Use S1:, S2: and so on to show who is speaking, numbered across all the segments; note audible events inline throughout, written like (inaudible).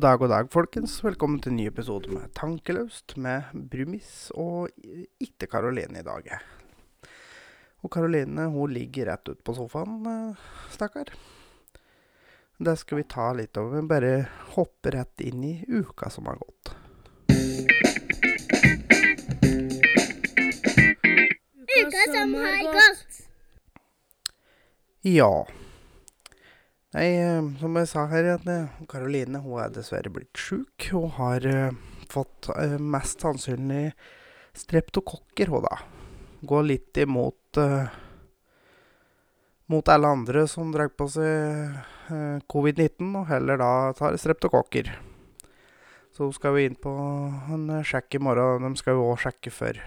S1: God dag, god dag, folkens. Velkommen til en ny episode med Tankeløst med Brumis og ikke Karoline i dag. Og Karoline hun ligger rett ut på sofaen, eh, stakkar. Det skal vi ta litt over. Bare hoppe rett inn i uka som har gått.
S2: Uka som har gått.
S1: Ja. Nei, eh, som jeg sa her, at eh, Karoline hun er dessverre blitt sjuk. Hun har uh, fått uh, mest sannsynlig streptokokker, hun da. Går litt imot uh, mot alle andre som drar på seg eh, covid-19, og heller da tar streptokokker. Så hun skal jo inn på en eh, sjekk i morgen. De skal jo òg sjekke for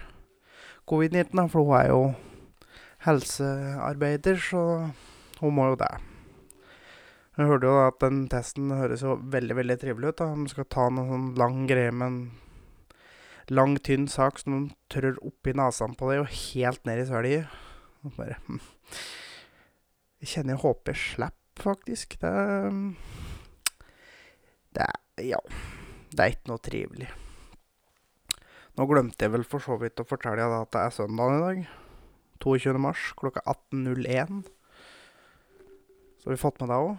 S1: covid-19, for hun er jo helsearbeider, så hun må jo det. Jeg hørte jo at den testen høres jo veldig veldig trivelig ut. da. De skal ta en sånn lang greie med en lang, tynn sak som de trør oppi nesen på deg og helt ned i svelget. Bare hm. Jeg kjenner jeg håper jeg slipper, faktisk. Det Det Ja. Det er ikke noe trivelig. Nå glemte jeg vel for så vidt å fortelle deg at det er søndag i dag. 22. mars klokka 18.01. Så har vi fått med det òg.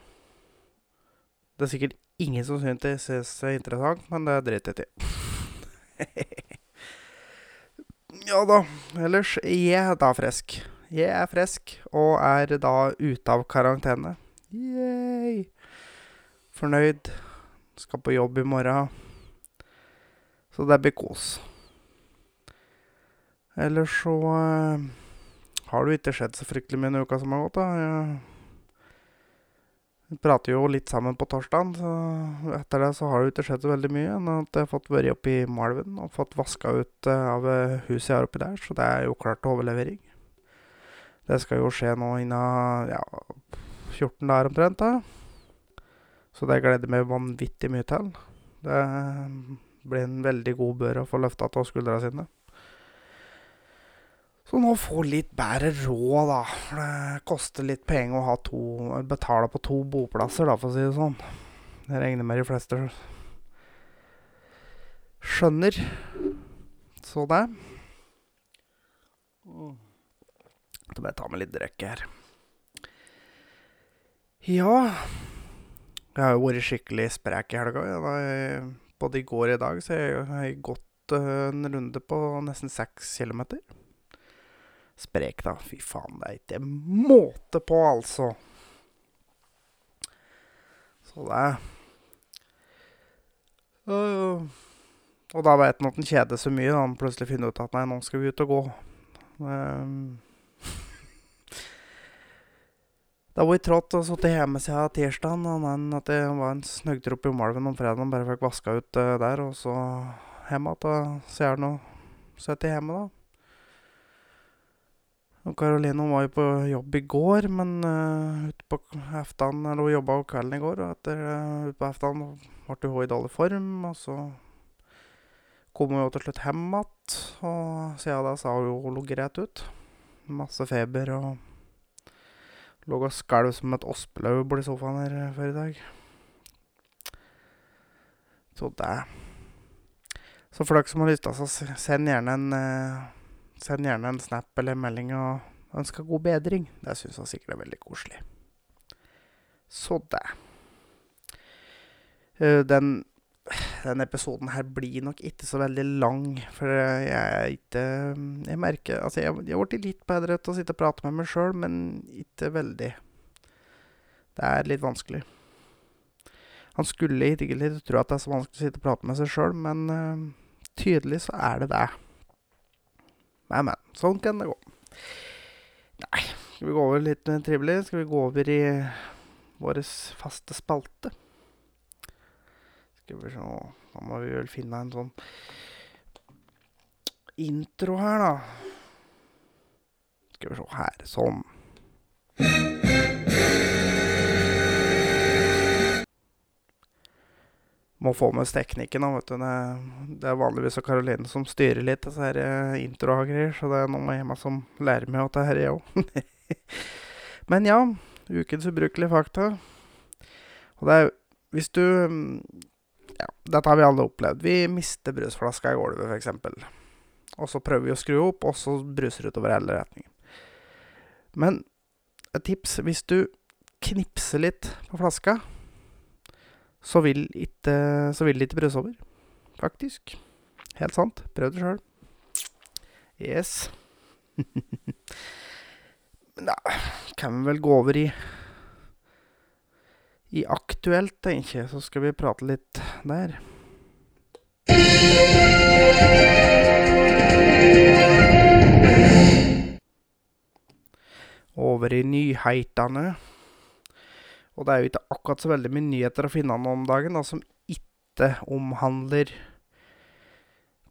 S1: Det er sikkert ingen som syns det ses interessant, men det driter jeg i. (laughs) ja da. Ellers, jeg er da frisk. Jeg er frisk, og er da ute av karantene. Yay! Fornøyd. Skal på jobb i morgen. Så det blir kos. Ellers så uh, har det jo ikke skjedd så fryktelig mye i uka som har gått, da. Jeg vi prater jo litt sammen på torsdagen, så etter det så har det ikke skjedd så veldig mye. Enn at jeg har fått vært oppe i Malven og fått vaska ut eh, av eh, huset jeg har oppi der, så det er jo klart til overlevering. Det skal jo skje nå innen ja, 14 dager omtrent, da. Så det gleder jeg meg vanvittig mye til. Det blir en veldig god bør å få løfta av skuldra sine. Så nå få litt bedre råd, da. For det koster litt penger å to Betale på to boplasser, da, for å si det sånn. Jeg regner med de fleste skjønner. Så det. Så bare ta med litt drikke her. Ja Jeg har jo vært skikkelig sprek i helga. Jeg- Både i går og i dag så jeg- har jeg gått eh, en runde på nesten seks kilometer. Sprek, da. Fy faen, det er ikke måte på, altså. Så det Og da vet han at han kjeder så mye. Han plutselig finner ut at nei, nå skal vi ut og gå. Um, det var i trått å sitte hjemme siden tirsdagen, men at det var en snøgter opp i Malven om fredagen. Bare fikk vaska ut eh, der, og så hjem igjen. Så er det nå sitter hjemme, da. Og Karoline var jo på jobb i går, men uh, ute på eftan, eller hun jobba kvelden i går, og etter uh, ute på eftan ble hun i dårlig form, og så kom hun jo til slutt hjem igjen, og siden da har hun jo ligget rett ut. Masse feber og lå og skalv som et ospelaug i sofaen her eh, før i dag. Så det Så for dere som har lyst til å sende send gjerne en eh, Send gjerne en snap eller en melding og ønsker god bedring. Det syns jeg sikkert er veldig koselig. Så det. Eh, Den, den episoden her blir nok ikke så veldig lang, for jeg er ikke Jeg merker Altså, jeg har blitt litt bedre til å sitte og prate med meg sjøl, men ikke veldig. Det er litt vanskelig. Han skulle egentlig tro at det er så vanskelig å sitte og prate med seg sjøl, men uh, tydelig så er det det. Men, men. Sånn kan det gå. Nei, skal vi gå over litt eh, trivelig? Skal vi gå over i vår faste spalte? Skal vi se Da må vi vel finne en sånn intro her, da. Skal vi se her. Sånn. Må få med oss teknikken. Det, det er vanligvis Karoline som styrer litt disse her eh, introer så det er noen hjemme som lærer meg dette her, jeg òg. (laughs) Men ja, ukens ubrukelige fakta. Og det er Hvis du mm, ja, dette har vi alle opplevd. Vi mister brusflaska i gulvet, f.eks. Og så prøver vi å skru opp, og så bruser det utover hele retningen. Men et tips hvis du knipser litt på flaska, så vil, ikke, så vil ikke bruse over. Faktisk. Helt sant. Prøv det sjøl. Yes. (laughs) Men da kan vi vel gå over i i aktuelt, tenker jeg, så skal vi prate litt der. Over i nyheitene. Og det er jo ikke akkurat så veldig mye nyheter å finne nå om dagen da, som ikke omhandler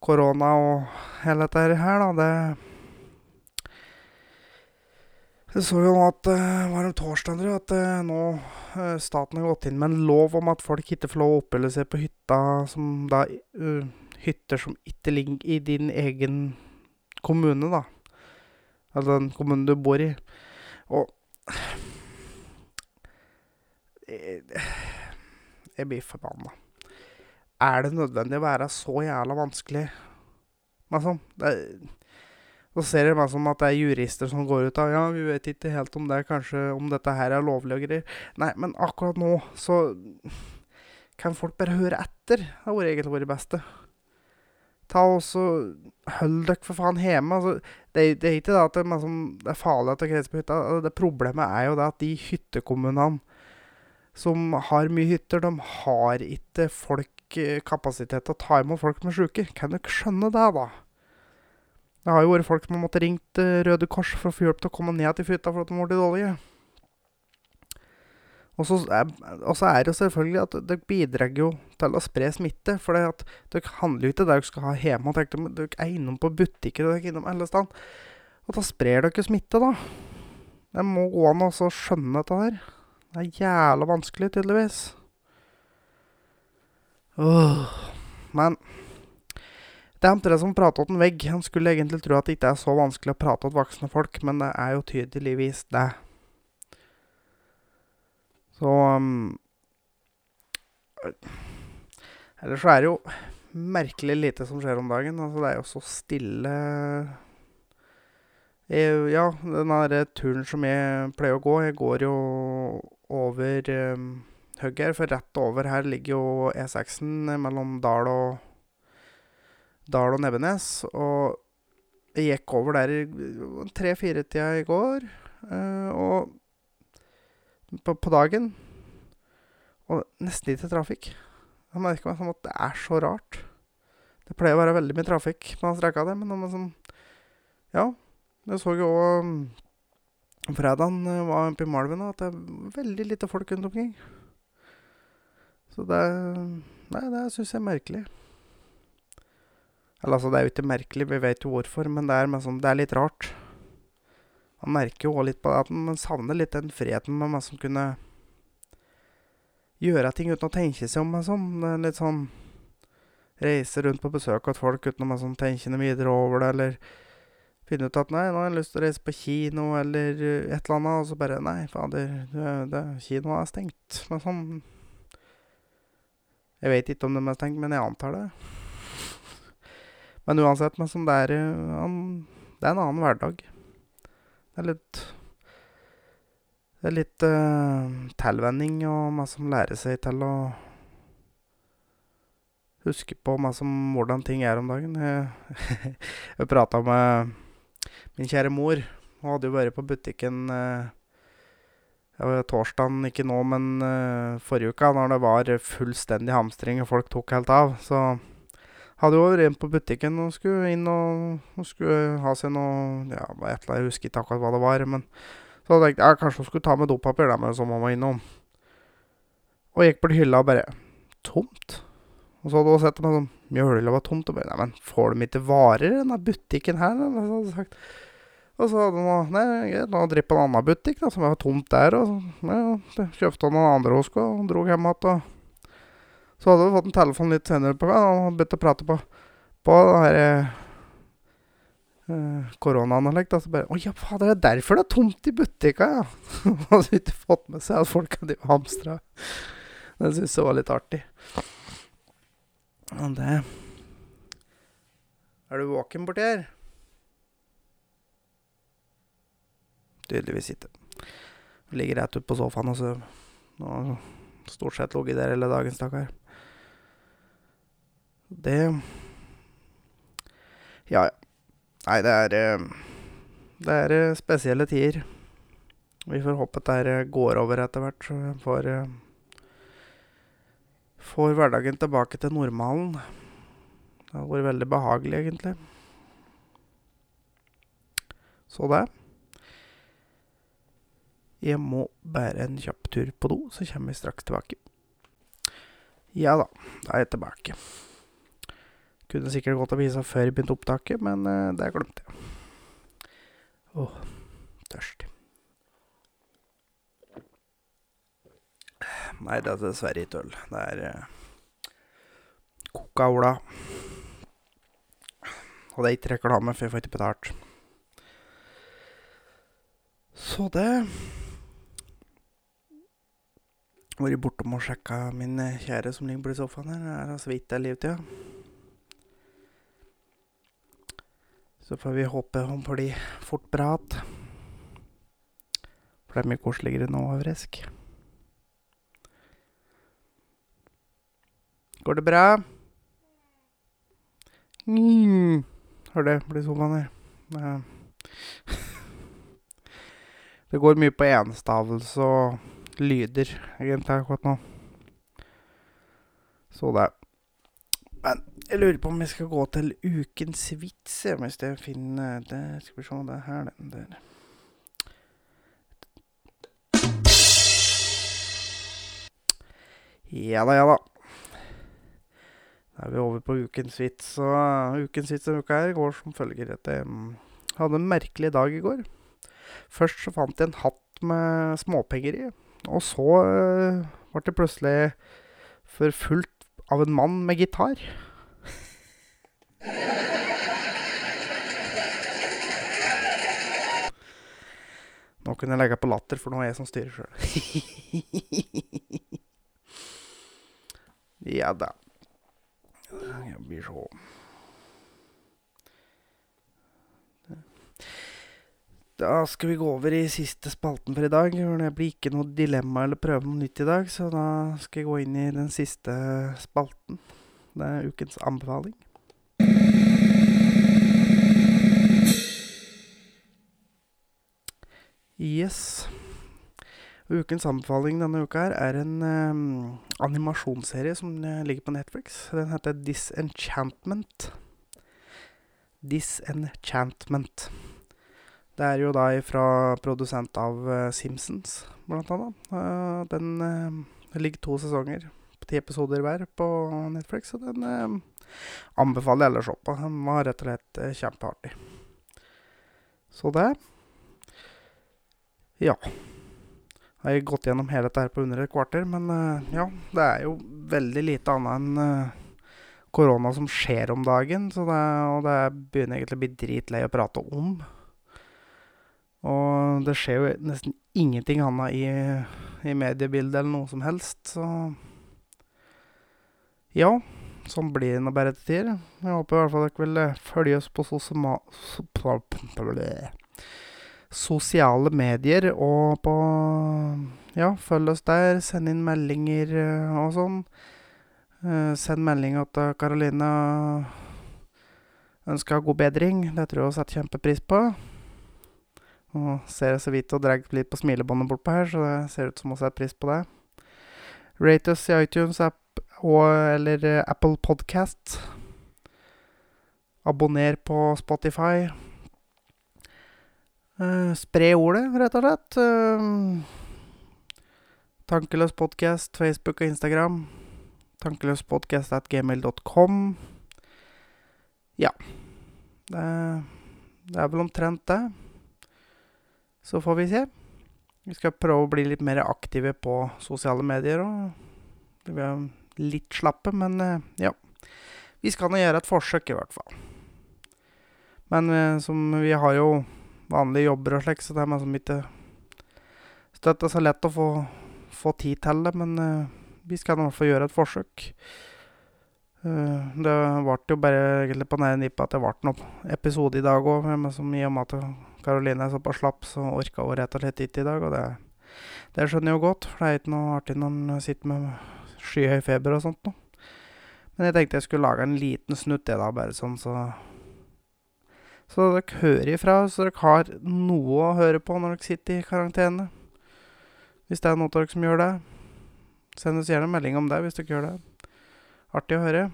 S1: korona og hele dette her, da. Det jeg så jo nå at uh, var det torsdag, at uh, nå uh, staten har gått inn med en lov om at folk ikke får lov å oppholde seg på hytta som da Hytter som ikke ligger i din egen kommune, da. Altså den kommunen du bor i. Og (sighs) jeg, blir forbanna. Er det nødvendig å være så jævla vanskelig? Liksom, sånn, så ser det meg som at det er jurister som går ut av Ja, vi vet ikke helt om det kanskje Om dette her er lovlig og greier. Nei, men akkurat nå så (sighs) kan folk bare høre etter. Det hadde egentlig vært det beste. Ta også Hold dere for faen hjemme. Altså, det, det, er ikke det at det, liksom, det er farlig at det kreves på hytta. Altså, det Problemet er jo det at de hyttekommunene som har mye hytter, de har ikke folk eh, kapasitet til å ta imot folk som er sjuke. Kan dere skjønne det, da? Det har jo vært folk som har måttet ringt uh, Røde Kors for å få hjelp til å komme ned til hytta for at de ble dårlige. Og så er, er, det selvfølgelig at dere bidrar jo til å spre smitte. For dere handler jo ikke det dere skal ha hjemme. Dere, dere er innom på butikker og dere er innom alle steder. Og da sprer dere smitte, da. Det må gå an å skjønne dette her. Det er jævla vanskelig, tydeligvis. Åh. Men det er omtrent som å prate til en vegg. Han skulle egentlig tro at det ikke er så vanskelig å prate til voksne folk, men det er jo tydeligvis det. Så um, Ellers så er det jo merkelig lite som skjer om dagen. Altså, det er jo så stille jeg, Ja, den der turen som jeg pleier å gå Jeg går jo over um, hugget her, for rett over her ligger jo E6-en mellom Dal og Dal og Nebbenes. Og jeg gikk over der tre-fire-tida i går. Uh, og på, på, dagen. Og nesten ikke trafikk. Jeg merker meg sånn at det er så rart. Det pleier å være veldig mye trafikk på den strekka der, men det sånn Ja. Jeg så jeg òg fredagen var oppe i Malven, at det er veldig lite folk rundt omkring. Så det Nei, det syns jeg er merkelig. Eller altså, det er jo ikke merkelig, vi vet jo hvorfor, men det er, sånn, det er litt rart. Man merker jo òg litt på det at man savner litt den friheten med å kunne gjøre ting uten å tenke seg om. Sånn. Litt sånn Reise rundt på besøk hos folk uten å sånn, tenke noe videre over det, eller finne ut at nei, nå har jeg lyst til å reise på kino, eller et eller annet, og så bare Nei, fader, det, kinoet er stengt. Men sånn Jeg vet ikke om de er stengt, men jeg antar det. Men uansett, men sånn, det er han, Det er en annen hverdag. Det er litt Det er litt uh, tilvenning og man som lærer seg til å huske på meg som hvordan ting er om dagen. Jeg, (laughs) jeg prata med min kjære mor. Hun hadde jo vært på butikken eh, torsdagen, ikke nå, men eh, forrige uka, når det var fullstendig hamstring og folk tok helt av. Så hadde jo vært på butikken og skulle inn og, og skulle ha seg noe Ja, et eller annet, jeg husker ikke akkurat hva det var. Men så jeg tenkt ja, kanskje hun skulle ta med dopapir der, men så må var innom. Og gikk på hylla og bare Tomt? Og så hadde hun sett meg sånn Mjølhylla var tomt. Og bare Nei, men får de ikke varer i denne butikken her? Og så. Og så hadde hun Nei, greit, nå driver på en annen butikk da, som var tomt der. Og så ja, kjøpte hun noen andre hos skulle, og dro hjem igjen. Så hadde vi fått en telefon litt senere på gang og begynt å prate på, på det her eh, koronaen og. Så bare Å ja, fader, det er derfor det er tomt i butikka, ja! (laughs) hadde ikke fått med seg at folk hadde hamstra. Det syntes jeg var litt artig. Og det Er du våken borti her? Tydeligvis ikke. Ligger rett ute på sofaen og sover. Og stort sett ligget der hele dagen, stakkar. Det Ja, ja. Nei, det er eh, Det er eh, spesielle tider. Vi får håpe at det eh, går over etter hvert, så vi får Får hverdagen tilbake til normalen. Det har vært veldig behagelig, egentlig. Så det. Jeg må bære en kjapp tur på do, så kommer vi straks tilbake. Ja da, da er jeg tilbake. Kunne sikkert gått og vise før jeg begynte opptaket, men eh, det glemte jeg. Åh, tørst. Nei, det er dessverre ikke øl. Det er eh, Coca-Ola. Og det er ikke reklame, for jeg får ikke betalt. Så det Vært bortom og sjekka min eh, kjære som ligger på sofaen her. Det er så vidt det er livtida. Så får vi håpe hun blir fort bra igjen. For det er mye koseligere nå å være frisk. Går det bra? Mm. Hør det, blir sofaen (laughs) her. Det- går mye på enstavelse og lyder, egentlig, akkurat nå. Så det. Men jeg lurer på om jeg skal gå til ukens vits, hvis jeg finner det. Skal vi se, det er her, den der. Ja da, ja da. Da er vi over på ukens vits. Og ukens vits denne uka her går som følger. At jeg hadde en merkelig dag i går. Først så fant jeg en hatt med småpenger i. Og så øh, ble det plutselig forfulgt av en mann med gitar. Nå kunne jeg legge på latter, for nå er jeg som styrer sjøl. (laughs) ja da. Jeg blir så Da skal vi gå over i siste spalten for i dag. Det blir ikke noe dilemma eller prøve noe nytt i dag, så da skal jeg gå inn i den siste spalten. Det er ukens anbefaling. Yes. Ukens anbefaling denne uka her er en um, animasjonsserie som eh, ligger på Netflix. Den heter Disenchantment. Disenchantment. Det er jo da fra produsent av uh, Simpsons, blant annet. Uh, den uh, ligger to sesonger, ti episoder hver, på Netflix, og den anbefaler jeg alle å se på. Den var rett og slett kjempeartig. Så det Ja. Jeg har gått gjennom hele dette her på under et kvarter, men eh, ja, det er jo veldig lite annet enn eh, korona som skjer om dagen, det, og det begynner egentlig å bli dritlei å prate om. Og det skjer jo nesten ingenting annet i, i mediebildet eller noe som helst, så Ja, sånn blir det nå bare til tider. Jeg håper i hvert fall dere vil eh, følge oss på sosima, sosiale medier og på Ja, følg oss der, send inn meldinger eh, og sånn. Uh, send melding til Karoline ønsker god bedring. Det tror jeg hun setter kjempepris på. Nå ser jeg så vidt og drar litt på smilebåndet bortpå her, så det ser ut som hun setter pris på det. Rate oss i iTunes app og, eller eh, Apple Podcast. Abonner på Spotify. Eh, spre ordet, rett og slett. Uh, Tankeløs podkast, Facebook og Instagram. Tankeløspodcast Ja. Det, det er vel omtrent det. Så får vi se. Vi skal prøve å bli litt mer aktive på sosiale medier og Vi er litt slappe, men eh, ja. Vi skal nå gjøre et forsøk, i hvert fall. Men eh, som vi har jo vanlige jobber og slik, så det er liksom ikke støtt så lett å få, få tid til det. Men uh, vi skal i hvert fall gjøre et forsøk. Uh, det ble jo bare egentlig på nære nippet at det ble noen episode i dag òg, men som i og med at Karoline er såpass slapp, så orka hun rett og slett ikke i dag. Og det, det skjønner jeg jo godt, for det er ikke noe artig når en sitter med skyhøy feber og sånt noe. Men jeg tenkte jeg skulle lage en liten snutt, det da, bare sånn så Så dere hører ifra, så dere har noe å høre på når dere sitter i karantene. Hvis det er noen av dere som gjør det. Send oss gjerne en melding om det hvis dere gjør det. Artig å høre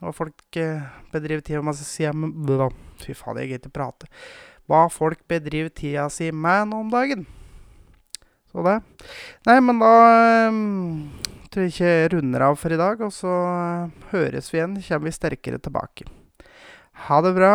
S1: hva folk eh, bedriver tida med med Fy faen, jeg gidder ikke prate. Hva folk bedriver tida si med nå om dagen. Så det. Nei, men da um, tror jeg ikke jeg runder av for i dag, og så uh, høres vi igjen. Kommer vi sterkere tilbake. Ha det bra.